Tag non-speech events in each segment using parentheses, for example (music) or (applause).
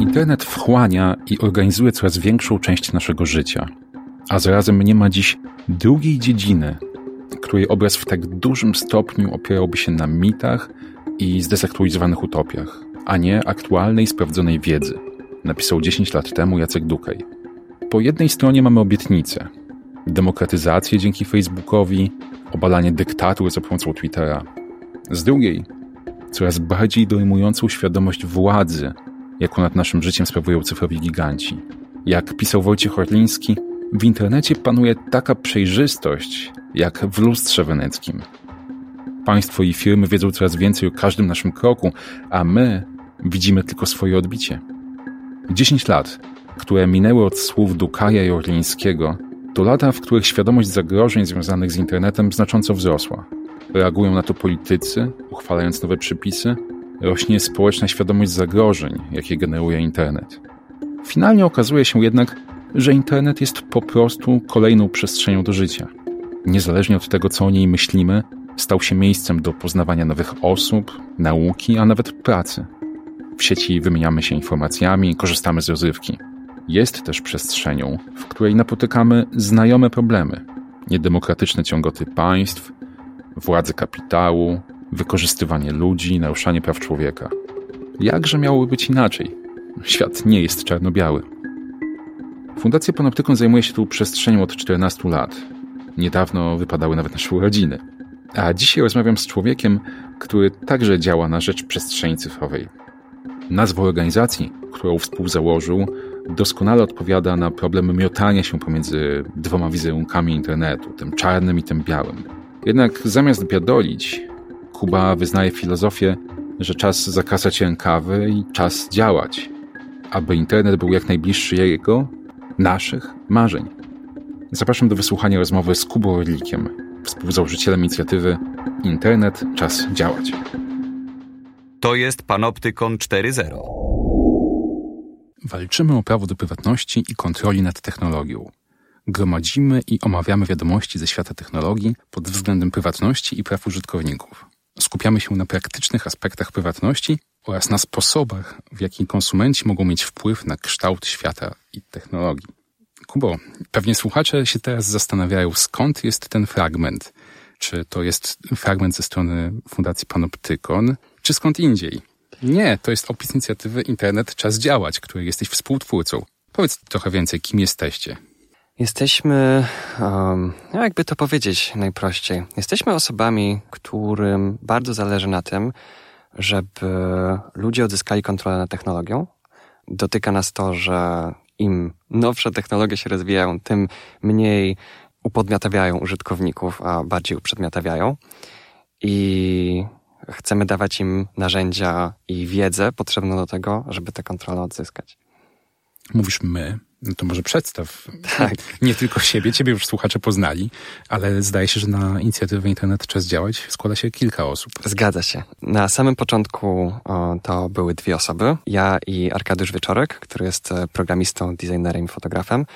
Internet wchłania i organizuje coraz większą część naszego życia, a zarazem nie ma dziś drugiej dziedziny, której obraz w tak dużym stopniu opierałby się na mitach i zdezaktualizowanych utopiach, a nie aktualnej, sprawdzonej wiedzy, napisał 10 lat temu Jacek Dukaj. Po jednej stronie mamy obietnicę, demokratyzację dzięki Facebookowi, obalanie dyktatur za pomocą Twittera. Z drugiej, coraz bardziej dojmującą świadomość władzy, jaką nad naszym życiem sprawują cyfrowi giganci. Jak pisał Wojciech Orliński, w internecie panuje taka przejrzystość, jak w lustrze weneckim. Państwo i firmy wiedzą coraz więcej o każdym naszym kroku, a my widzimy tylko swoje odbicie. 10 lat, które minęły od słów Dukaja i Orlińskiego, to lata, w których świadomość zagrożeń związanych z internetem znacząco wzrosła. Reagują na to politycy, uchwalając nowe przepisy, rośnie społeczna świadomość zagrożeń, jakie generuje internet. Finalnie okazuje się jednak, że internet jest po prostu kolejną przestrzenią do życia. Niezależnie od tego, co o niej myślimy, stał się miejscem do poznawania nowych osób, nauki, a nawet pracy. W sieci wymieniamy się informacjami, korzystamy z rozrywki. Jest też przestrzenią, w której napotykamy znajome problemy, niedemokratyczne ciągoty państw, władzy kapitału, wykorzystywanie ludzi, naruszanie praw człowieka. Jakże miałoby być inaczej? Świat nie jest czarno-biały. Fundacja Panoptykon zajmuje się tą przestrzenią od 14 lat. Niedawno wypadały nawet nasze urodziny. A dzisiaj rozmawiam z człowiekiem, który także działa na rzecz przestrzeni cyfrowej. Nazwa organizacji, którą współzałożył, doskonale odpowiada na problem miotania się pomiędzy dwoma wizerunkami internetu, tym czarnym i tym białym. Jednak zamiast biadolić, Kuba wyznaje filozofię, że czas zakasać rękawy i czas działać, aby internet był jak najbliższy jego, naszych marzeń. Zapraszam do wysłuchania rozmowy z Kubą Orlikiem, współzałożycielem inicjatywy Internet Czas Działać. To jest Panoptykon 4.0. Walczymy o prawo do prywatności i kontroli nad technologią. Gromadzimy i omawiamy wiadomości ze świata technologii pod względem prywatności i praw użytkowników. Skupiamy się na praktycznych aspektach prywatności oraz na sposobach, w jaki konsumenci mogą mieć wpływ na kształt świata i technologii. Kubo, pewnie słuchacze się teraz zastanawiają, skąd jest ten fragment. Czy to jest fragment ze strony Fundacji Panoptykon, czy skąd indziej? Nie, to jest opis inicjatywy Internet Czas Działać, której jesteś współtwórcą. Powiedz trochę więcej, kim jesteście. Jesteśmy, um, jakby to powiedzieć najprościej, jesteśmy osobami, którym bardzo zależy na tym, żeby ludzie odzyskali kontrolę nad technologią. Dotyka nas to, że im nowsze technologie się rozwijają, tym mniej upodmiotawiają użytkowników, a bardziej uprzedmiotawiają. I chcemy dawać im narzędzia i wiedzę potrzebną do tego, żeby tę kontrolę odzyskać. Mówisz my, no to może przedstaw tak. nie tylko siebie, ciebie już słuchacze poznali, ale zdaje się, że na inicjatywę Internet Czas Działać składa się kilka osób. Zgadza się. Na samym początku o, to były dwie osoby. Ja i Arkadiusz Wieczorek, który jest e, programistą, designerem i fotografem.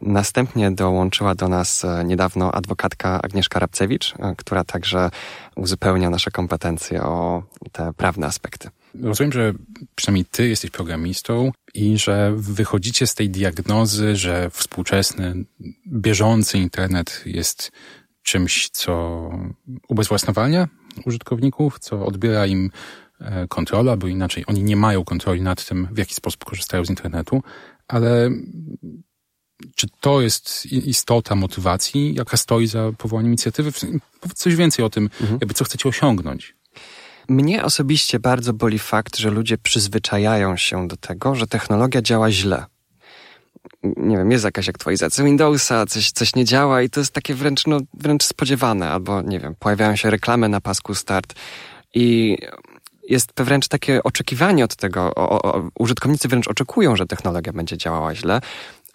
Następnie dołączyła do nas e, niedawno adwokatka Agnieszka Rabcewicz, e, która także uzupełnia nasze kompetencje o te prawne aspekty. Rozumiem, że przynajmniej ty jesteś programistą i że wychodzicie z tej diagnozy, że współczesny, bieżący internet jest czymś, co ubezwłasnowalnia użytkowników, co odbiera im e, kontrolę, albo inaczej, oni nie mają kontroli nad tym, w jaki sposób korzystają z internetu, ale czy to jest istota motywacji, jaka stoi za powołaniem inicjatywy? Coś więcej o tym, mhm. jakby co chcecie osiągnąć. Mnie osobiście bardzo boli fakt, że ludzie przyzwyczajają się do tego, że technologia działa źle. Nie wiem, jest jakaś aktualizacja Windowsa, coś, coś nie działa i to jest takie wręcz, no, wręcz spodziewane, albo nie wiem, pojawiają się reklamy na pasku start i jest wręcz takie oczekiwanie od tego, o, o, użytkownicy wręcz oczekują, że technologia będzie działała źle,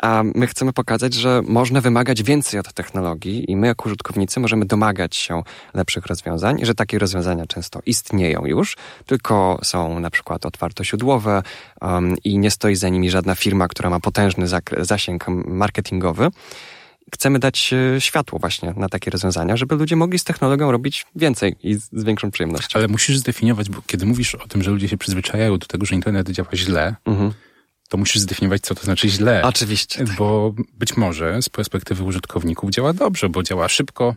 a my chcemy pokazać, że można wymagać więcej od technologii i my jako użytkownicy możemy domagać się lepszych rozwiązań i że takie rozwiązania często istnieją już, tylko są na przykład otwartoźródłowe um, i nie stoi za nimi żadna firma, która ma potężny zasięg marketingowy. chcemy dać e, światło właśnie na takie rozwiązania, żeby ludzie mogli z technologią robić więcej i z, z większą przyjemnością. Ale musisz zdefiniować, bo kiedy mówisz o tym, że ludzie się przyzwyczajają do tego, że internet działa źle, mhm. To musisz zdefiniować, co to znaczy źle. Oczywiście. Tak. Bo być może z perspektywy użytkowników działa dobrze, bo działa szybko,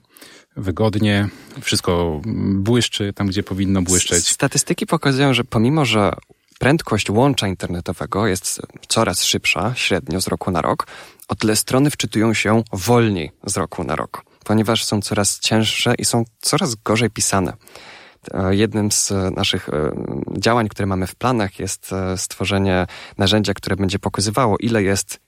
wygodnie, wszystko błyszczy tam, gdzie powinno błyszczeć. Statystyki pokazują, że pomimo, że prędkość łącza internetowego jest coraz szybsza, średnio z roku na rok, o tyle strony wczytują się wolniej z roku na rok, ponieważ są coraz cięższe i są coraz gorzej pisane. E, jednym z naszych e, działań, które mamy w planach, jest e, stworzenie narzędzia, które będzie pokazywało, ile jest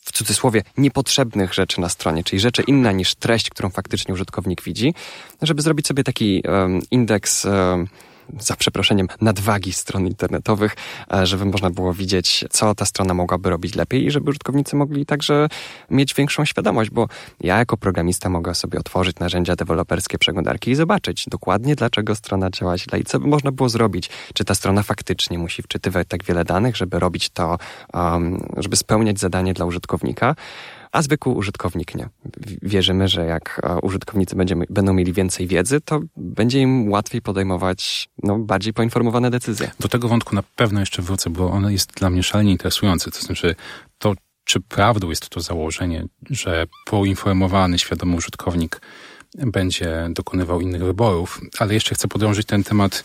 w cudzysłowie niepotrzebnych rzeczy na stronie, czyli rzeczy inne niż treść, którą faktycznie użytkownik widzi, żeby zrobić sobie taki indeks za przeproszeniem, nadwagi stron internetowych, e, żeby można było widzieć, co ta strona mogłaby robić lepiej i żeby użytkownicy mogli także mieć większą świadomość, bo ja jako programista mogę sobie otworzyć narzędzia deweloperskie przeglądarki i zobaczyć dokładnie, dlaczego strona działa źle i co by można było zrobić. Czy ta strona faktycznie musi wczytywać tak wiele danych, żeby robić to, żeby spełniać zadanie dla użytkownika, a zwykły użytkownik nie. Wierzymy, że jak e, użytkownicy będziemy, będą mieli więcej wiedzy, to będzie im łatwiej podejmować no, bardziej poinformowane decyzje. Do tego wątku na pewno jeszcze wrócę, bo on jest dla mnie szalenie interesujący. To znaczy, to czy prawdą jest to założenie, że poinformowany, świadomy użytkownik będzie dokonywał innych wyborów, ale jeszcze chcę podążyć ten temat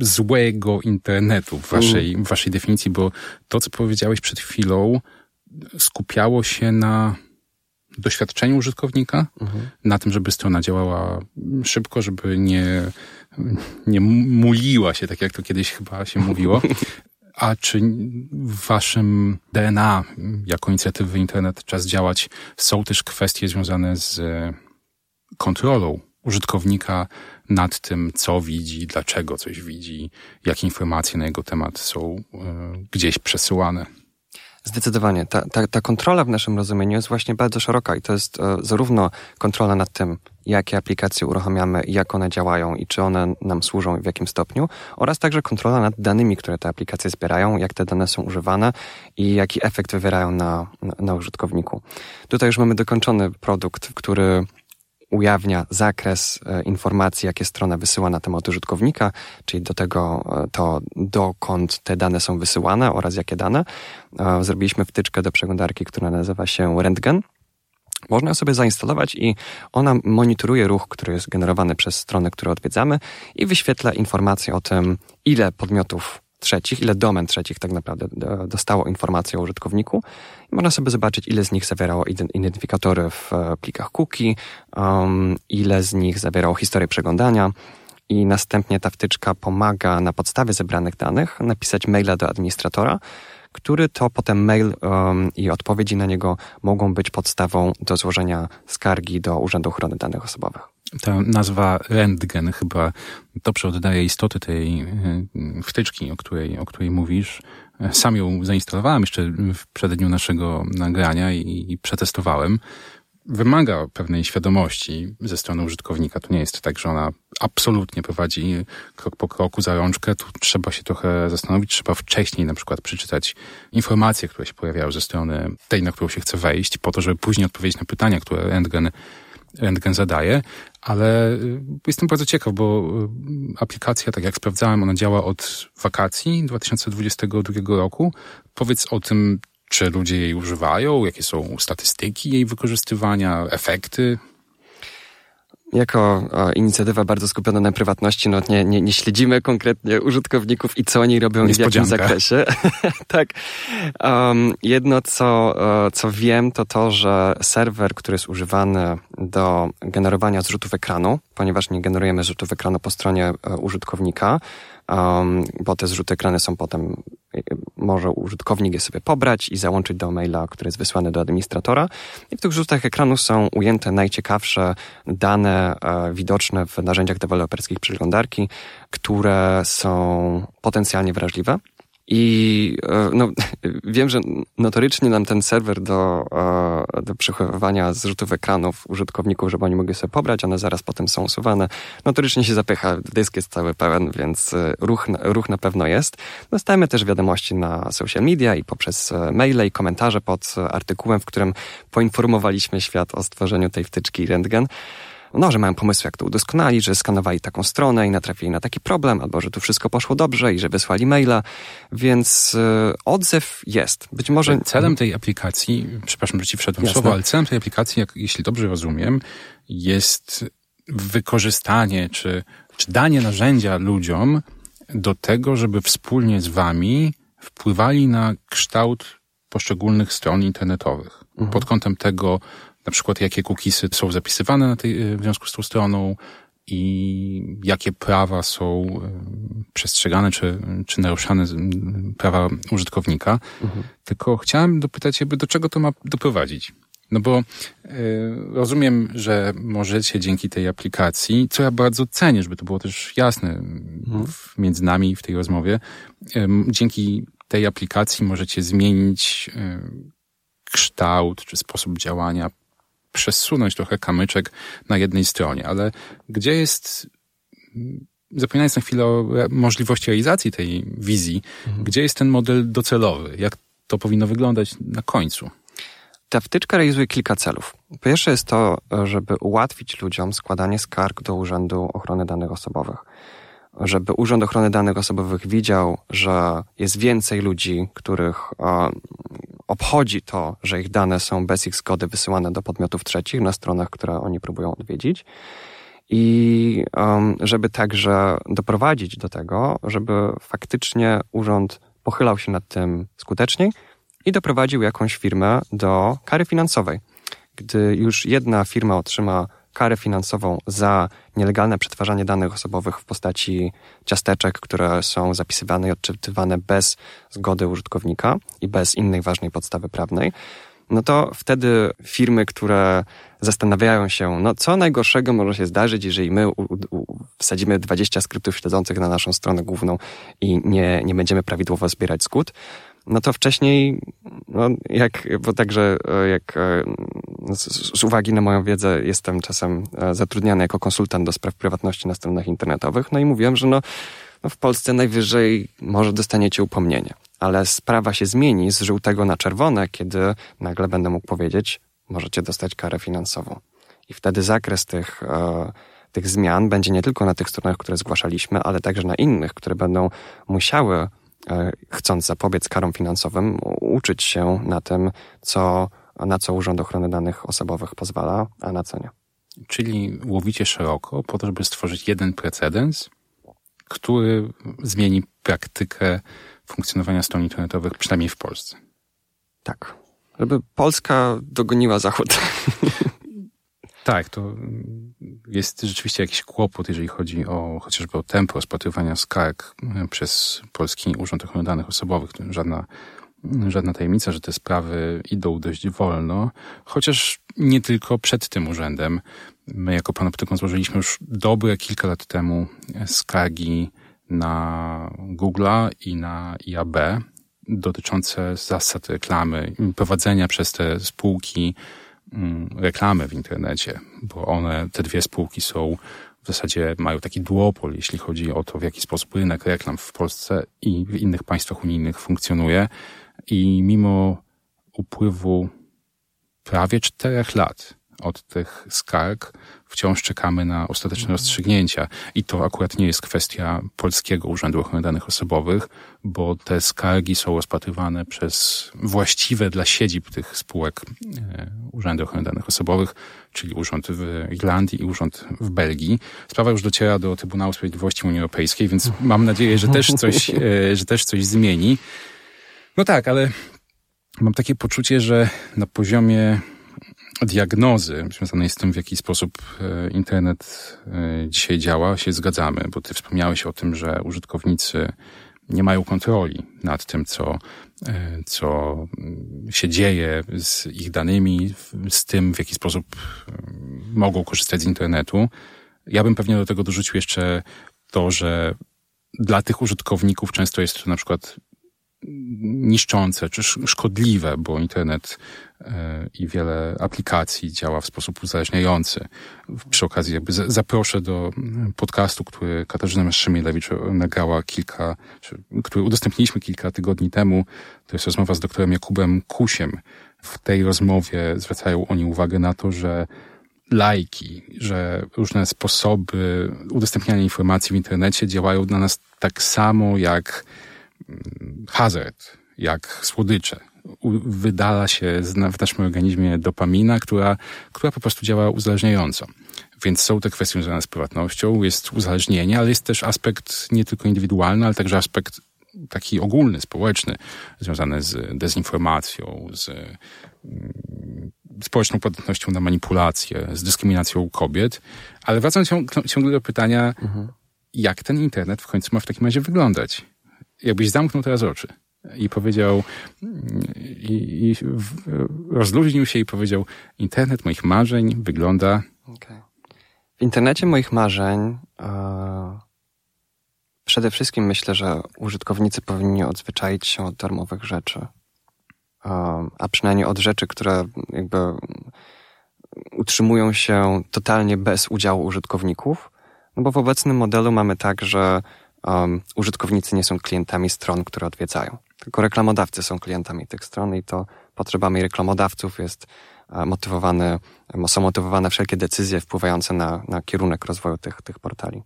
złego internetu w waszej, w waszej definicji, bo to, co powiedziałeś przed chwilą, skupiało się na doświadczeniu użytkownika, mhm. na tym, żeby strona działała szybko, żeby nie, nie muliła się, tak jak to kiedyś chyba się mówiło. A czy w waszym DNA jako inicjatywy Internet Czas Działać są też kwestie związane z kontrolą użytkownika nad tym, co widzi, dlaczego coś widzi, jakie informacje na jego temat są y, gdzieś przesyłane? Zdecydowanie. Ta, ta, ta kontrola w naszym rozumieniu jest właśnie bardzo szeroka i to jest e, zarówno kontrola nad tym, jakie aplikacje uruchamiamy, jak one działają i czy one nam służą w jakim stopniu, oraz także kontrola nad danymi, które te aplikacje zbierają, jak te dane są używane i jaki efekt wywierają na, na użytkowniku. Tutaj już mamy dokończony produkt, który ujawnia zakres e, informacji, jakie strona wysyła na temat użytkownika, czyli do tego e, to, dokąd te dane są wysyłane oraz jakie dane. E, zrobiliśmy wtyczkę do przeglądarki, która nazywa się Rentgen. Można ją sobie zainstalować i ona monitoruje ruch, który jest generowany przez strony, które odwiedzamy i wyświetla informacje o tym, ile podmiotów trzecich, ile domen trzecich tak naprawdę dostało informację o użytkowniku. I można sobie zobaczyć, ile z nich zawierało identyfikatory w e, plikach cookie, um, ile z nich zawierało historię przeglądania i następnie ta wtyczka pomaga na podstawie zebranych danych napisać maila do administratora, który to potem mail um, i odpowiedzi na niego mogą być podstawą do złożenia skargi do Urzędu Ochrony Danych Osobowych. Ta nazwa Rentgen chyba dobrze oddaje istoty tej e, wtyczki, o której, o której mówisz. Sam ją zainstalowałem jeszcze w przededniu naszego nagrania i, i przetestowałem wymaga pewnej świadomości ze strony użytkownika. To nie jest tak, że ona absolutnie prowadzi krok po kroku za rączkę. Tu trzeba się trochę zastanowić, trzeba wcześniej na przykład przeczytać informacje, które się pojawiają ze strony tej, na którą się chce wejść, po to, żeby później odpowiedzieć na pytania, które Rentgen, Rentgen zadaje. Ale y, jestem bardzo ciekaw, bo y, aplikacja, tak jak sprawdzałem, ona działa od wakacji 2022 roku. Powiedz o tym, czy ludzie jej używają? Jakie są statystyki jej wykorzystywania, efekty? Jako o, inicjatywa bardzo skupiona na prywatności, no nie, nie, nie śledzimy konkretnie użytkowników i co oni robią i w jakim zakresie. (laughs) tak. Um, jedno, co, co wiem, to to, że serwer, który jest używany do generowania zrzutów ekranu, ponieważ nie generujemy zrzutów ekranu po stronie e, użytkownika, um, bo te zrzuty ekrany są potem, może użytkownik je sobie pobrać i załączyć do maila, który jest wysłany do administratora. I w tych rzutach ekranu są ujęte najciekawsze dane e, widoczne w narzędziach deweloperskich przeglądarki, które są potencjalnie wrażliwe I e, no, (laughs) wiem, że notorycznie nam ten serwer do, e, do przechowywania zrzutów ekranów użytkowników, żeby oni mogli sobie pobrać, one zaraz potem są usuwane. Notorycznie się zapycha, dysk jest cały pełen, więc e, ruch, ruch na pewno jest. Dostajemy też wiadomości na social media i poprzez maile i komentarze pod artykułem, w którym poinformowaliśmy świat o stworzeniu tej wtyczki Rentgen no, że mają pomysły, jak to udoskonalić, że skanowali taką stronę i natrafili na taki problem, albo że tu wszystko poszło dobrze i że wysłali maila, więc y, odzew jest. Być może... Celem tej aplikacji, przepraszam, że ci wszedłem słowo, ale celem tej aplikacji, jak, jeśli dobrze rozumiem, jest wykorzystanie czy, czy danie narzędzia ludziom do tego, żeby wspólnie z wami wpływali na kształt poszczególnych stron internetowych. Mhm. Pod kątem tego, na przykład jakie cookiesy są zapisywane na tej, w związku z tą stroną i jakie prawa są e, przestrzegane czy, czy naruszane prawa użytkownika. Mhm. Tylko chciałem dopytać jakby do czego to ma doprowadzić. No bo y, rozumiem, że możecie dzięki tej aplikacji, co ja bardzo cenię, żeby to było też jasne mhm. w, między nami w tej rozmowie, y, dzięki tej aplikacji możecie zmienić y, kształt czy sposób działania przesunąć trochę kamyczek na jednej stronie, ale gdzie jest, zapominając na chwilę o możliwości realizacji tej wizji, mhm. gdzie jest ten model docelowy? Jak to powinno wyglądać na końcu? Ta wtyczka realizuje kilka celów. Pierwsze jest to, żeby ułatwić ludziom składanie skarg do Urzędu Ochrony Danych Osobowych. Żeby Urząd Ochrony Danych Osobowych widział, że jest więcej ludzi, których obchodzi to, że ich dane są bez ich zgody wysyłane do podmiotów trzecich na stronach, które oni próbują odwiedzić. I um, żeby także doprowadzić do tego, żeby faktycznie urząd pochylał się nad tym skuteczniej i doprowadził jakąś firmę do kary finansowej. Gdy już jedna firma otrzyma karę finansową za nielegalne przetwarzanie danych osobowych w postaci ciasteczek, które są zapisywane i odczytywane bez zgody użytkownika i bez innej ważnej podstawy prawnej, no to wtedy firmy, które zastanawiają się, no co najgorszego może się zdarzyć, jeżeli my wsadzimy 20 skryptów śledzących na naszą stronę główną i nie, nie będziemy prawidłowo zbierać zgód, no to wcześniej, no jak, bo także e, jak e, z, z, uwagi na moją wiedzę jestem czasem e, zatrudniany jako konsultant do spraw prywatności na stronach internetowych, no i mówiłem, że no, no w Polsce najwyżej może dostaniecie upomnienie. Ale sprawa się zmieni z żółtego na czerwone, kiedy nagle będę mógł powiedzieć, możecie dostać karę finansową. I wtedy zakres tych, e, tych zmian będzie nie tylko na tych stronach, które zgłaszaliśmy, ale także na innych, które będą musiały chcąc zapobiec karom finansowym, uczyć się na tym, co, na co Urząd Ochrony Danych Osobowych pozwala, a na co nie. Czyli łowicie szeroko po to, żeby stworzyć jeden precedens, który zmieni praktykę funkcjonowania stron internetowych, przynajmniej w Polsce. Tak. Żeby Polska dogoniła Zachód. (laughs) Tak, to jest rzeczywiście jakiś kłopot, jeżeli chodzi o chociażby o tempo rozpatrywania skarg przez Polski Urząd Ochrony Danych Osobowych. Żadna, żadna tajemnica, że te sprawy idą dość wolno, chociaż nie tylko przed tym urzędem. My jako Panoptykon złożyliśmy już dobre kilka lat temu skargi na Google'a i na IAB dotyczące zasad reklamy, prowadzenia przez te spółki reklamy w internecie, bo one, te dwie spółki są w zasadzie mają taki duopol, jeśli chodzi o to, w jaki sposób rynek reklam w Polsce i w innych państwach unijnych funkcjonuje. I mimo upływu prawie czterech lat od tych skarg wciąż czekamy na ostateczne mhm. rozstrzygnięcia. I to akurat nie jest kwestia Polskiego Urzędu Ochrony Danych Osobowych, bo te skargi są rozpatrywane przez właściwe dla siedzib tych spółek e, Urzędy Ochrony Danych Osobowych, czyli Urząd w Irlandii i Urząd w Belgii. Sprawa już dociera do Trybunału Sprawiedliwości Unii Europejskiej, więc (laughs) mam nadzieję, że też coś, e, że też coś zmieni. No tak, ale mam takie poczucie, że na poziomie diagnozy związanej z tym, w jaki sposób e, internet e, dzisiaj działa, się zgadzamy, bo ty wspomniałeś o tym, że użytkownicy nie mają kontroli nad tym, co, e, co się dzieje z ich danymi, z tym, w jaki sposób mogą korzystać z internetu. Ja bym pewnie do tego dorzucił jeszcze to, że dla tych użytkowników często jest to na przykład niszczące czy szkodliwe, bo internet i wiele aplikacji działa w sposób uzależniający. Przy okazji jakby zaproszę do podcastu, który Katarzyna Maszymielewicz nagrała kilka, który udostępniliśmy kilka tygodni temu. To jest rozmowa z doktorem Jakubem Kusiem. W tej rozmowie zwracają oni uwagę na to, że lajki, że różne sposoby udostępniania informacji w internecie działają dla nas tak samo jak mm, hazard, jak słodycze. Wydala się w naszym organizmie dopamina, która, która po prostu działa uzależniająco. Więc są te kwestie związane z prywatnością, jest uzależnienie, ale jest też aspekt nie tylko indywidualny, ale także aspekt taki ogólny, społeczny, związany z dezinformacją, z mm, społeczną podatnością na manipulację, z dyskryminacją kobiet. Ale wracam ciągle do pytania, mhm. jak ten internet w końcu ma w takim razie wyglądać? Jakbyś zamknął teraz oczy i powiedział, i, i rozluźnił się i powiedział, internet moich marzeń wygląda... Okay. W internecie moich marzeń e, przede wszystkim myślę, że użytkownicy powinni odzwyczaić się od darmowych rzeczy a przynajmniej od rzeczy, które jakby utrzymują się totalnie bez udziału użytkowników. No bo w obecnym modelu mamy tak, że um, użytkownicy nie są klientami stron, które odwiedzają. Tylko reklamodawcy są klientami tych stron i to potrzebami reklamodawców jest motywowane, są motywowane wszelkie decyzje wpływające na, na kierunek rozwoju tych, tych portali.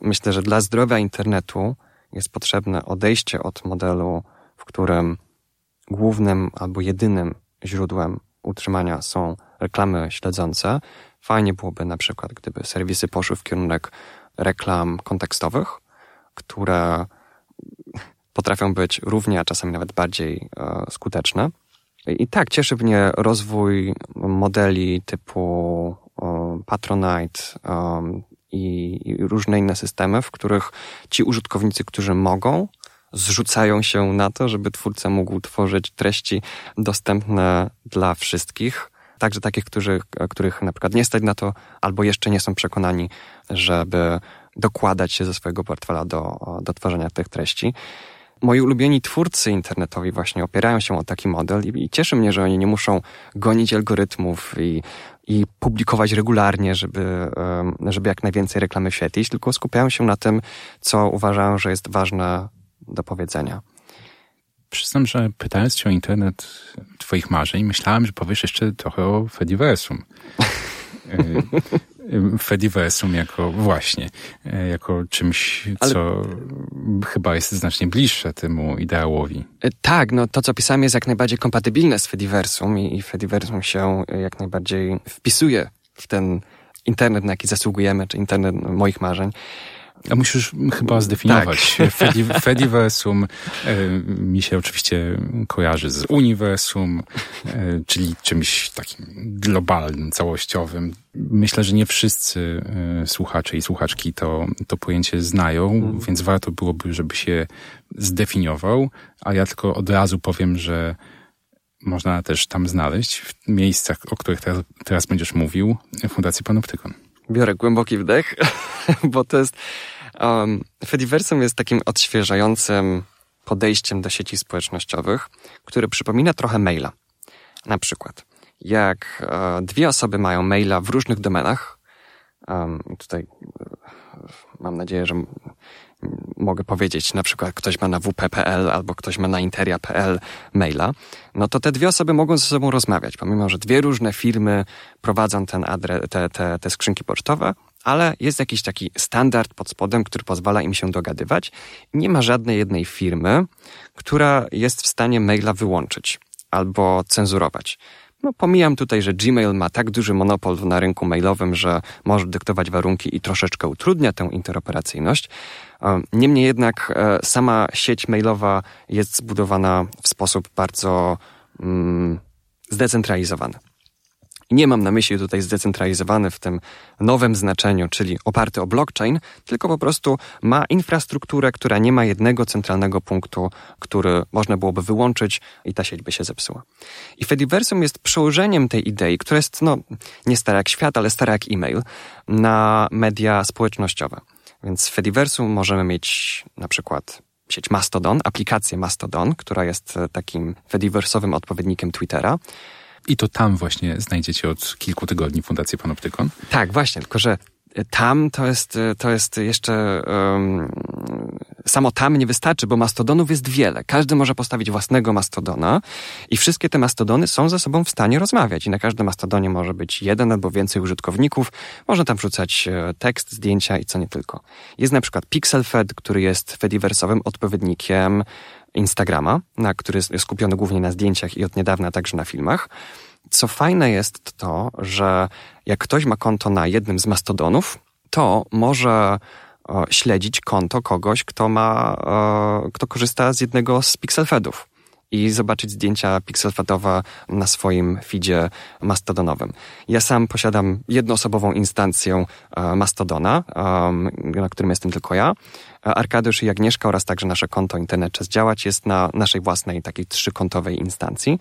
Myślę, że dla zdrowia internetu jest potrzebne odejście od modelu, w którym głównym albo jedynym źródłem utrzymania są reklamy śledzące. Fajnie byłoby na przykład, gdyby serwisy poszły w kierunek reklam kontekstowych, które potrafią być równie, a czasami nawet bardziej e, skuteczne. I tak, cieszy mnie rozwój modeli typu e, Patronite e, i różne inne systemy, w których ci użytkownicy, którzy mogą, zrzucają się na to, żeby twórca mógł tworzyć treści dostępne dla wszystkich. Także takich, których, których na przykład nie stać na to, albo jeszcze nie są przekonani, żeby dokładać się ze swojego portfela do, do tworzenia tych treści. Moi ulubieni twórcy internetowi właśnie opierają się o taki model i, i cieszy mnie, że oni nie muszą gonić algorytmów i, i publikować regularnie, żeby, żeby jak najwięcej reklamy świetlić, tylko skupiają się na tym, co uważają, że jest ważne do powiedzenia. Przyznam, że pytając cię o internet twoich marzeń, myślałem, że powiesz jeszcze trochę o Fediversum. (laughs) Fediversum jako właśnie, jako czymś, Ale... co chyba jest znacznie bliższe temu ideałowi. E, tak, no to co pisałem jest jak najbardziej kompatybilne z Fediversum i, i Fediversum się jak najbardziej wpisuje w ten internet, na jaki zasługujemy, czy internet moich marzeń. A musisz chyba zdefiniować. Tak. Fedi, Fediversum e, mi się oczywiście kojarzy z uniwersum, e, czyli czymś takim globalnym, całościowym. Myślę, że nie wszyscy e, słuchacze i słuchaczki to, to pojęcie znają, mm. więc warto byłoby, żeby się zdefiniował, a ja tylko od razu powiem, że można też tam znaleźć w miejscach, o których teraz, teraz będziesz mówił, Fundację Panoptykon. Biorę głęboki wdech, (laughs) bo to jest... Um, Fediversum jest takim odświeżającym podejściem do sieci społecznościowych, które przypomina trochę maila. Na przykład, jak e, dwie osoby mają maila w różnych domenach, um, tutaj e, mam nadzieję, że mogę powiedzieć, na przykład ktoś ma na wp.pl albo ktoś ma na interia.pl maila, no to te dwie osoby mogą ze sobą rozmawiać, pomimo, że dwie różne firmy prowadzą ten adres, te, te, te skrzynki pocztowe, ale jest jakiś taki standard pod spodem, który pozwala im się dogadywać. Nie ma żadnej jednej firmy, która jest w stanie maila wyłączyć albo cenzurować. No, pomijam tutaj, że Gmail ma tak duży monopol na rynku mailowym, że może dyktować warunki i troszeczkę utrudnia tę interoperacyjność. E, niemniej jednak e, sama sieć mailowa jest zbudowana w sposób bardzo mm, zdecentralizowany. Nie mam na myśli tutaj zdecentralizowany w tym nowym znaczeniu, czyli oparty o blockchain, tylko po prostu ma infrastrukturę, która nie ma jednego centralnego punktu, który można byłoby wyłączyć i ta sieć by się zepsuła. I Fediversum jest przełożeniem tej idei, która jest no, nie stara jak świat, ale stara jak e-mail, na media społecznościowe. Więc w Fediversum możemy mieć na przykład sieć Mastodon, aplikację Mastodon, która jest takim Fediversowym odpowiednikiem Twittera. I to tam właśnie znajdziecie od kilku tygodni Fundację Panoptykon. Tak, właśnie, tylko że tam to jest, to jest jeszcze um, samo tam nie wystarczy, bo mastodonów jest wiele. Każdy może postawić własnego mastodona i wszystkie te mastodony są ze sobą w stanie rozmawiać. I na każdym mastodonie może być jeden albo więcej użytkowników. Można tam wrzucać e, tekst, zdjęcia i co nie tylko. Jest na przykład PixelFed, który jest Fediversowym odpowiednikiem Instagrama, na który jest skupiony głównie na zdjęciach i od niedawna także na filmach. Co fajne jest to, że jak ktoś ma konto na jednym z mastodonów, to może śledzić konto kogoś, kto ma, kto korzysta z jednego z pixelfedów i zobaczyć zdjęcia pixelfedowe na swoim feedzie mastodonowym. Ja sam posiadam jednoosobową instancję Mastodona, na którym jestem tylko ja. Arkadiusz i Agnieszka oraz także nasze konto Internet Czas Działać jest na naszej własnej takiej trzykontowej instancji.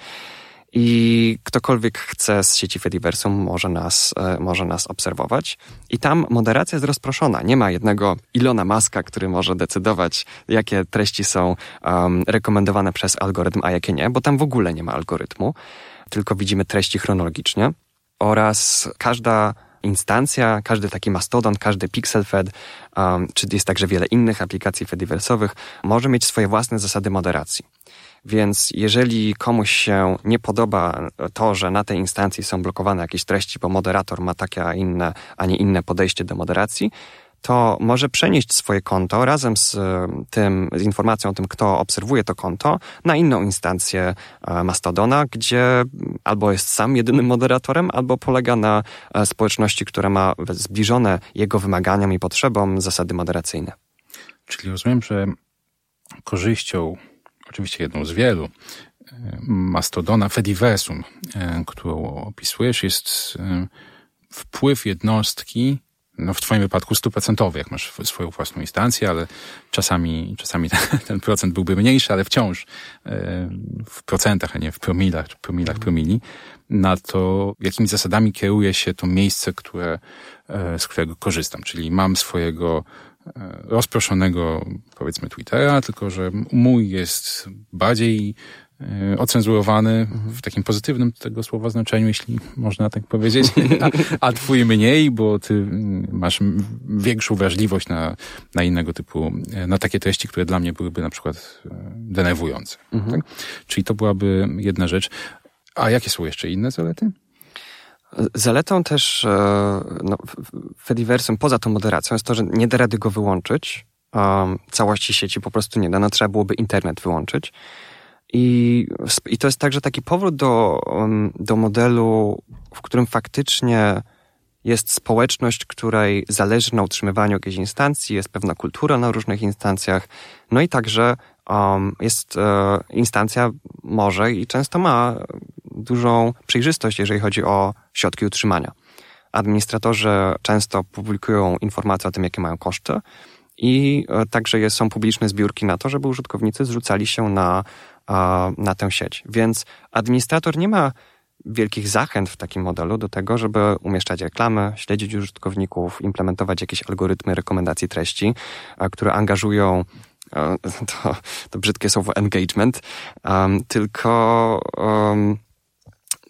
I ktokolwiek chce z sieci Fediversum może nas, e, może nas obserwować. I tam moderacja jest rozproszona. Nie ma jednego Ilona Maska, który może decydować, jakie treści są um, rekomendowane przez algorytm, a jakie nie, bo tam w ogóle nie ma algorytmu, tylko widzimy treści chronologicznie. Oraz każda instancja, każdy taki mastodon, każdy pixel fed, um, czy jest także wiele innych aplikacji Fediversowych, może mieć swoje własne zasady moderacji. Więc jeżeli komuś się nie podoba to, że na tej instancji są blokowane jakieś treści, bo moderator ma takie, a inne, a nie inne podejście do moderacji, to może przenieść swoje konto razem z tym, z informacją o tym, kto obserwuje to konto, na inną instancję e, Mastodona, gdzie albo jest sam jedynym moderatorem, albo polega na e, społeczności, która ma zbliżone jego wymaganiom i potrzebom zasady moderacyjne. Czyli rozumiem, że korzyścią oczywiście jedną z wielu, e, mastodona Fediversum, e, którą opisujesz, jest e, wpływ jednostki, no w Twoim wypadku stuprocentowy, jak masz swoją własną instancję, ale czasami, czasami (laughs) ten procent byłby mniejszy, ale wciąż w procentach, a nie w promilach, czy promilach promili, na to, jakimi zasadami kieruje się to miejsce, które, z którego korzystam. Czyli mam swojego E, rozproszonego, powiedzmy, Twittera, tylko że mój jest bardziej e, ocenzurowany w takim pozytywnym tego słowa znaczeniu, jeśli można tak powiedzieć, (laughs) a, a twój mniej, bo ty mm, masz większą wrażliwość na, na innego typu, e, na takie treści, które dla mnie byłyby na przykład denerwujące. Mhm. Tak? Czyli to byłaby jedna rzecz. A jakie są jeszcze inne zalety? Zaletą też e, no, Fediversum poza tą moderacją jest to, że nie da rady go wyłączyć. Um, całości sieci po prostu nie da. No, trzeba byłoby internet wyłączyć. I, I to jest także taki powrót do, do modelu, w którym faktycznie jest społeczność, której zależy na utrzymywaniu jakiejś instancji, jest pewna kultura na różnych instancjach, no i także um, jest e, instancja może i często ma dużą przejrzystość, jeżeli chodzi o środki utrzymania. Administratorzy często publikują informacje o tym, jakie mają koszty i e, także są publiczne zbiórki na to, żeby użytkownicy zrzucali się na, na tę sieć. Więc administrator nie ma wielkich zachęt w takim modelu do tego, żeby umieszczać reklamy, śledzić użytkowników, implementować jakieś algorytmy rekomendacji treści, które angażują (laughs) to, to brzydkie słowo engagement, um, tylko um,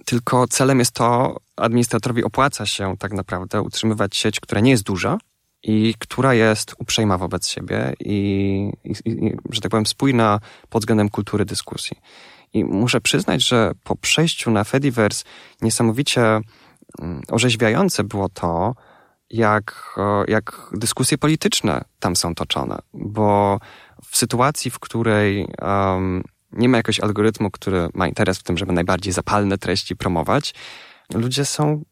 tylko celem jest to, administratorowi opłaca się tak naprawdę utrzymywać sieć, która nie jest duża i która jest uprzejma wobec siebie i, i, i że tak powiem, spójna pod względem kultury dyskusji. I muszę przyznać, że po przejściu na Fediverse niesamowicie mm, orzeźwiające było to, jak, jak dyskusje polityczne tam są toczone, bo w sytuacji, w której um, nie ma jakiegoś algorytmu, który ma interes w tym, żeby najbardziej zapalne treści promować. Ludzie są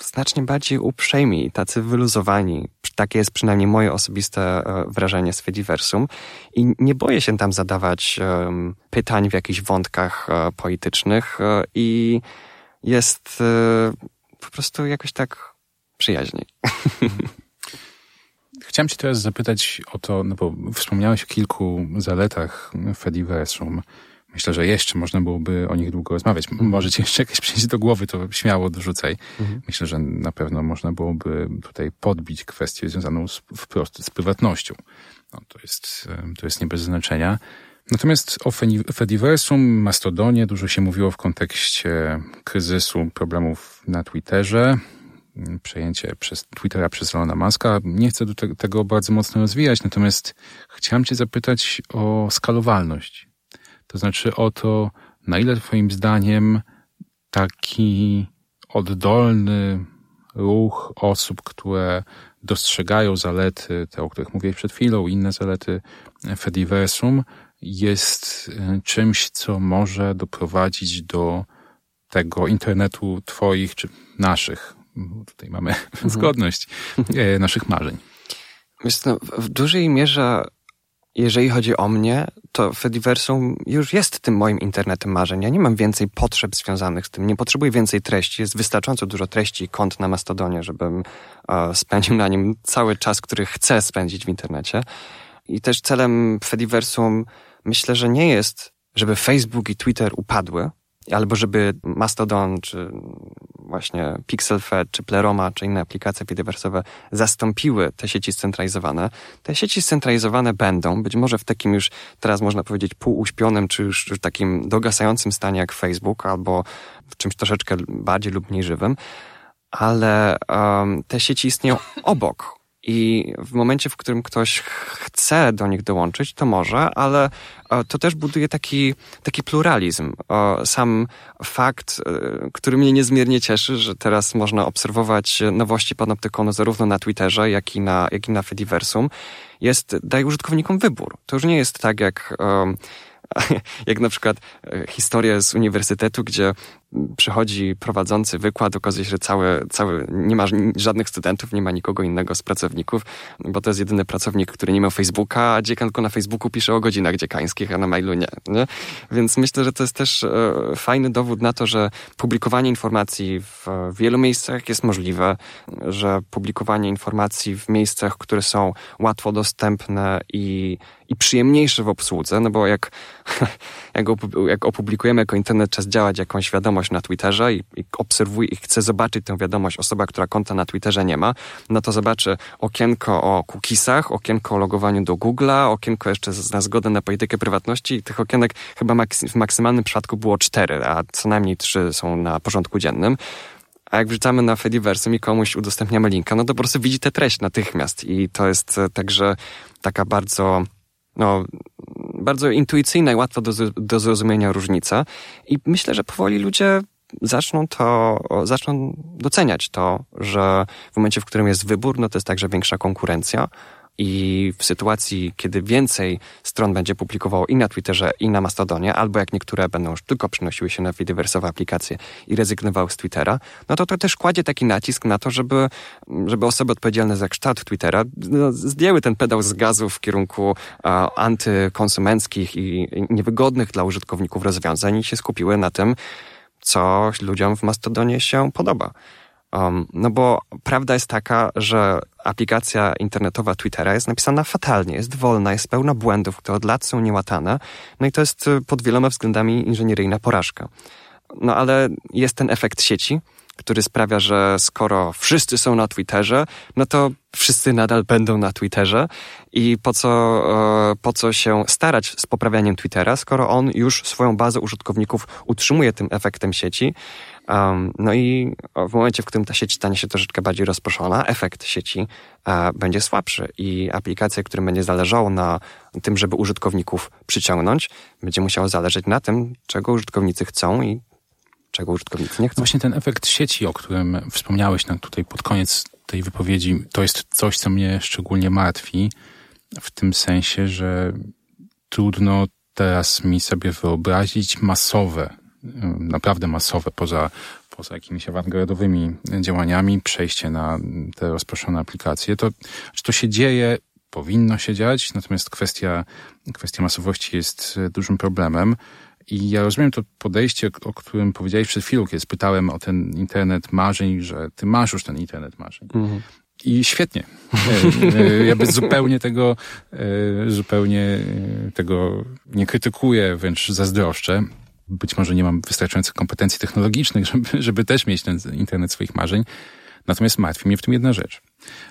znacznie bardziej uprzejmi, tacy wyluzowani. Takie jest przynajmniej moje osobiste e, wrażenie z Fediversum. I nie boję się tam zadawać pytań w jakichś wątkach uh, politycznych uh, i jest po prostu jakoś tak przyjaźniej. (laughs) Chciałem Cię teraz zapytać o to, no bo wspomniałeś o kilku zaletach Fediversum Myślę, że jeszcze można byłoby o nich długo rozmawiać. Może ci jeszcze jakieś przyjdzie do głowy, to śmiało dorzucaj. Mhm. Myślę, że na pewno można byłoby tutaj podbić kwestię związaną z, wprost z prywatnością. No, to, jest, to jest nie bez znaczenia. Natomiast o Fediversum, Mastodonie dużo się mówiło w kontekście kryzysu, problemów na Twitterze, przejęcie przez Twittera przez Elona Muska. Nie chcę do te- tego bardzo mocno rozwijać, natomiast chciałem cię zapytać o skalowalność. To znaczy o to, na ile twoim zdaniem taki oddolny ruch osób, które dostrzegają zalety, te, o których mówiłeś przed chwilą, inne zalety Fediversum, jest e, czymś, co może doprowadzić do tego internetu twoich czy naszych, tutaj mamy (laughs) zgodność, e, naszych marzeń. Wiesz w- w dużej mierze, jeżeli chodzi o mnie, to Fediversum już jest tym moim internetem marzeń. Ja nie mam więcej potrzeb związanych z tym. Nie potrzebuję więcej treści. Jest wystarczająco dużo treści i kont na Mastodonie, żebym e, spędził na nim cały czas, który chcę spędzić w internecie. I też celem Fediversum myślę, że nie jest, żeby Facebook i Twitter upadły, albo żeby Mastodon, czy właśnie PixelFed, czy Pleroma, czy inne aplikacje fediversowe zastąpiły te sieci scentralizowane. Te sieci scentralizowane będą, być może w takim już teraz można powiedzieć półuśpionym, czy już już takim dogasającym stanie jak Facebook, albo w czymś troszeczkę bardziej lub mniej żywym, ale um, te sieci istnieją obok. I w momencie, w którym ktoś chce do nich dołączyć, to może, ale e, to też buduje taki, taki pluralizm. E, Sam fakt, e, który mnie niezmiernie cieszy, że teraz można obserwować nowości Panoptykonu zarówno na Twitterze, jak i na, jak i na Fediversum, jest, daje użytkownikom wybór. To już nie jest tak jak, em, (laughs) jak na przykład e, historia z uniwersytetu, gdzie przychodzi prowadzący wykład, okazuje się, że cały, cały, nie ma żadnych studentów, nie ma nikogo innego z pracowników, bo to jest jedyny pracownik, który nie ma Facebooka, a dziekan tylko na Facebooku pisze o godzinach dziekańskich, a na mailu nie. nie? Więc myślę, że to jest też e, fajny dowód na to, że publikowanie informacji w wielu miejscach jest możliwe, że publikowanie informacji w miejscach, które są łatwo dostępne i, i przyjemniejsze w obsłudze, no bo jak, (laughs) jak opublikujemy jako internet czas działać jakąś wiadomość na Twitterze i, i i chce zobaczyć tę wiadomość osoba, która konta na Twitterze nie ma, no to zobaczy okienko o cookiesach, okienko o logowaniu do Google'a, okienko jeszcze na zgodę na politykę prywatności i tych okienek chyba w maksymalnym przypadku było cztery, a co najmniej trzy są na porządku dziennym. A jak wrzucamy na Fediversum i komuś udostępniamy linka, no to po prostu widzi tę treść natychmiast. I to jest e, także taka bardzo, no, bardzo intuicyjna i łatwa do, do zrozumienia różnica. I myślę, że powoli ludzie zaczną to, zaczną doceniać to, że w momencie, w którym jest wybór, no to jest także większa konkurencja. I w sytuacji, kiedy więcej stron będzie publikowało i na Twitterze, i na Mastodonie, albo jak niektóre będą już tylko przynosiły się na Fediversowe aplikacje i rezygnowały z Twittera, no to to też kładzie taki nacisk na to, żeby, żeby osoby odpowiedzialne za kształt Twittera no, zdjęły ten pedał z gazu w kierunku a, antykonsumenckich i niewygodnych dla użytkowników rozwiązań i się skupiły na tym, co ludziom w Mastodonie się podoba. Um, no bo prawda jest taka, że aplikacja internetowa Twittera jest napisana fatalnie, jest wolna, jest pełna błędów, które od lat są niełatane. No i to jest y, pod wieloma względami inżynieryjna porażka. No ale jest ten efekt sieci, który sprawia, że skoro wszyscy są na Twitterze, no to wszyscy nadal będą na Twitterze i po co, e, po co się starać z poprawianiem Twittera, skoro on już swoją bazę użytkowników utrzymuje tym efektem sieci. Um, no i w momencie, w którym ta sieć stanie się troszeczkę bardziej rozproszona, efekt sieci e, będzie słabszy i aplikacja, którym będzie zależało na tym, żeby użytkowników przyciągnąć, będzie musiało zależeć na tym, czego użytkownicy chcą i czego użytkownicy nie No chcą. właśnie ten efekt sieci, o którym wspomniałeś nam tutaj pod koniec tej wypowiedzi, to jest coś, co mnie szczególnie martwi, w tym sensie, że trudno teraz mi sobie wyobrazić masowe, naprawdę masowe, poza, poza jakimiś awangardowymi działaniami, przejście na te rozproszone aplikacje. To, że to się dzieje, powinno się dziać, natomiast kwestia, kwestia masowości jest dużym problemem. I ja rozumiem to podejście, o którym powiedziałeś przed chwilą, kiedy spytałem o ten internet marzeń, że ty masz już ten internet marzeń. Mhm. I świetnie. Ja bez zupełnie tego, zupełnie tego nie krytykuję, wręcz zazdroszczę. Być może nie mam wystarczających kompetencji technologicznych, (laughs) żeby, żeby też mieć ten internet swoich marzeń. Natomiast martwi mnie w tym jedna rzecz.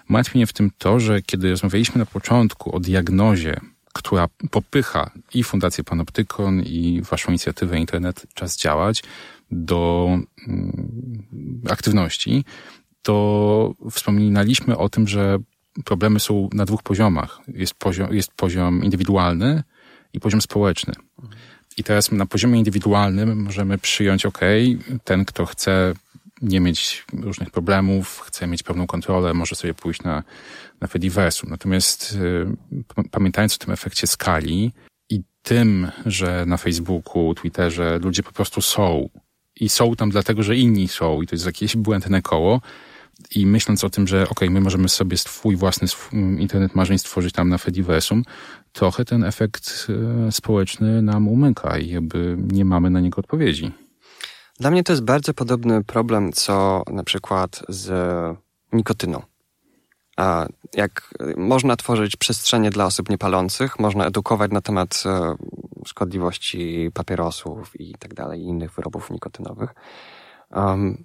Martwi mnie w tym to, że kiedy rozmawialiśmy na początku o diagnozie, która popycha i Fundację Panoptykon, i Waszą inicjatywę Internet Czas Działać do mm, aktywności, to wspominaliśmy o tym, że problemy są na dwóch poziomach. Jest poziom, jest poziom indywidualny i poziom społeczny. I teraz na poziomie indywidualnym możemy przyjąć, ok, ten, kto chce nie mieć różnych problemów, chce mieć pełną kontrolę, może sobie pójść na, na Fediversum. Natomiast y, pamiętając o tym efekcie skali i tym, że na Facebooku, Twitterze ludzie po prostu są. I są tam dlatego, że inni są. I to jest jakieś błędne koło, i myśląc o tym, że ok, my możemy sobie swój własny internet marzeń stworzyć tam na Fediversum, trochę ten efekt y, społeczny nam umyka i jakby nie mamy na niego odpowiedzi. Dla mnie to jest bardzo podobny problem, co na przykład z nikotyną. Jak można tworzyć przestrzenie dla osób niepalących, można edukować na temat e, szkodliwości papierosów i tak dalej, innych wyrobów nikotynowych. Um,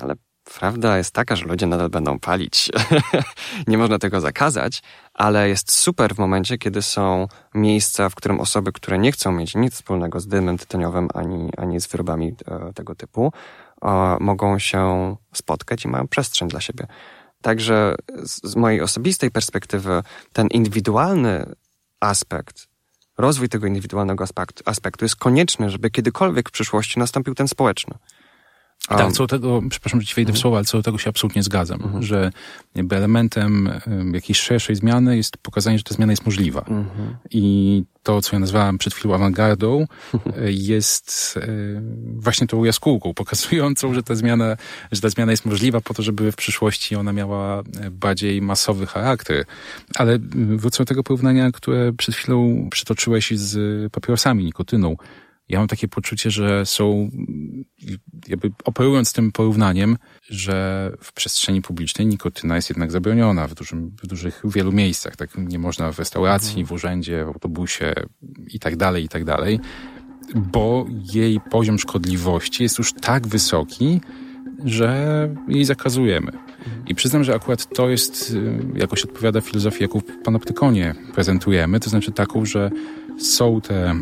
ale Prawda jest taka, że ludzie nadal będą palić. (laughs) nie można tego zakazać, ale jest super w momencie, kiedy są miejsca, w którym osoby, które nie chcą mieć nic wspólnego z dymem tytoniowym ani, ani z wyrobami e, tego typu, e, mogą się spotkać i mają przestrzeń dla siebie. Także z, mojej osobistej perspektywy ten indywidualny aspekt rozwój tego indywidualnego aspektu jest konieczny, żeby kiedykolwiek w przyszłości nastąpił ten społeczny. A... Tak, co do tego, przepraszam, że ci wejdę w mhm. słowa, ale co do tego się absolutnie zgadzam, mhm. że jakby elementem jakiejś szerszej zmiany jest pokazanie, że ta zmiana jest możliwa. Mhm. I to, co ja nazwałem przed chwilą awangardą, (laughs) e, jest e, właśnie tą jaskółką pokazującą, że ta zmiana, że ta zmiana jest możliwa po to, żeby w przyszłości ona miała e, bardziej masowy charakter. Ale wrócę do tego porównania, które przed chwilą przytoczyłeś z papierosami, nikotyną ja mam takie poczucie, że są, jakby operując tym porównaniem, że w przestrzeni publicznej nikotyna jest jednak zabroniona w, dużym, w dużych, wielu miejscach. Tak nie można w restauracji, mhm. w urzędzie, w autobusie i tak dalej, i tak dalej, bo jej poziom szkodliwości jest już tak wysoki, że jej zakazujemy. Mhm. I przyznam, że akurat to jest, y, jakoś odpowiada filozofii, jaką w Panoptykonie prezentujemy, to znaczy taką, że są te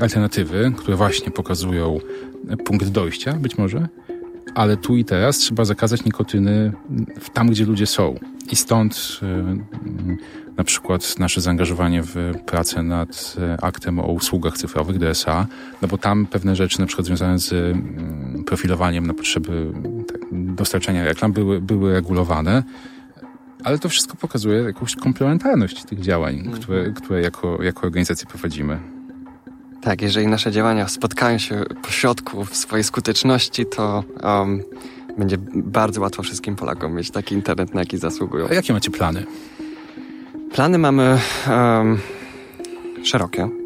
alternatywy, które właśnie pokazują punkt dojścia, być może, ale tu i teraz trzeba zakazać nikotyny tam, gdzie ludzie są. I stąd y, na przykład nasze zaangażowanie w pracę nad y, aktem o usługach cyfrowych DSA, no bo tam pewne rzeczy na przykład związane z y, profilowaniem na potrzeby tak, dostarczania reklam były, były regulowane. Ale to wszystko pokazuje jakąś komplementarność tych działań, mhm. które, które jako, jako organizacje prowadzimy. Tak, jeżeli nasze działania spotkają się po środku w swojej skuteczności, to um, będzie bardzo łatwo wszystkim Polakom mieć taki internet, na jaki zasługują. A jakie macie plany? Plany mamy um, szerokie. (laughs)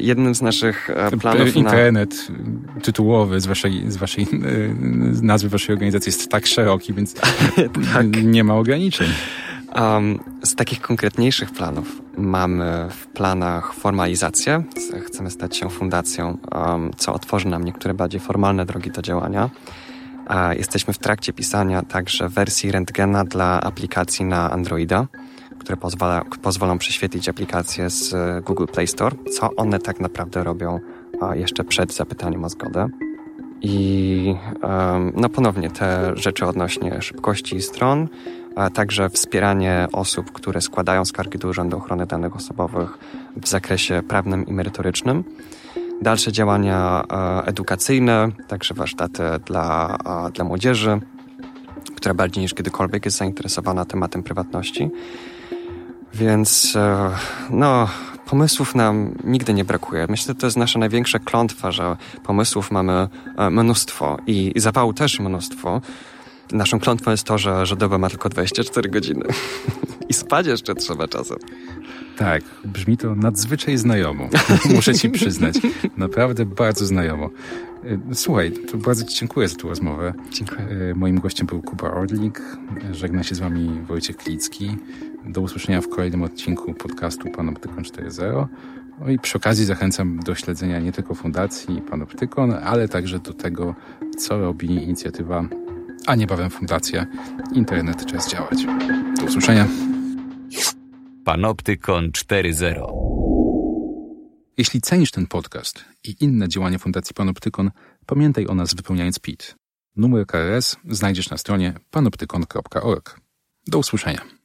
Jednym z naszych e, planów Internet na... tytułowy z waszej, z waszej z nazwy waszej organizacji jest tak szeroki, więc (laughs) tak. nie ma ograniczeń. Um, z takich konkretniejszych planów mamy w planach formalizację. Chcemy stać się fundacją, um, co otworzy nam niektóre bardziej formalne drogi do działania. A jesteśmy w trakcie pisania także wersji rentgena dla aplikacji na Androida, które pozwala, pozwolą prześwietlić aplikacje z Google Play Store, co one tak naprawdę robią jeszcze przed zapytaniem o zgodę. I um, no ponownie te rzeczy odnośnie szybkości stron, a także wspieranie osób, które składają skargi do Urzędu Ochrony Danych Osobowych w zakresie prawnym i merytorycznym. Dalsze działania e, edukacyjne, także warsztaty dla, dla młodzieży, która bardziej niż kiedykolwiek jest zainteresowana tematem prywatności. Więc e, no, pomysłów nam nigdy nie brakuje. Myślę, że to jest nasza największa klątwa, że pomysłów mamy e, mnóstwo i zapału też mnóstwo. Naszą klątwą jest to, że, że doba ma tylko 24 godziny. (laughs) I spać jeszcze trzeba czasem. Tak, brzmi to nadzwyczaj znajomo. (laughs) Muszę ci przyznać. Naprawdę bardzo znajomo. Słuchaj, to bardzo Ci dziękuję za tę rozmowę. Dziękuję. Moim gościem był Kuba Orlik. Żegna się z Wami Wojciech Klicki. Do usłyszenia w kolejnym odcinku podcastu Panoptykon 4.0. No i przy okazji zachęcam do śledzenia nie tylko Fundacji Panoptykon, ale także do tego, co robi inicjatywa, a niebawem Fundacja Internet Czas Działać. Do usłyszenia. Panoptykon 4.0 Jeśli cenisz ten podcast i inne działania Fundacji Panoptykon, pamiętaj o nas wypełniając PIT. Numer KRS znajdziesz na stronie panoptykon.org. Do usłyszenia.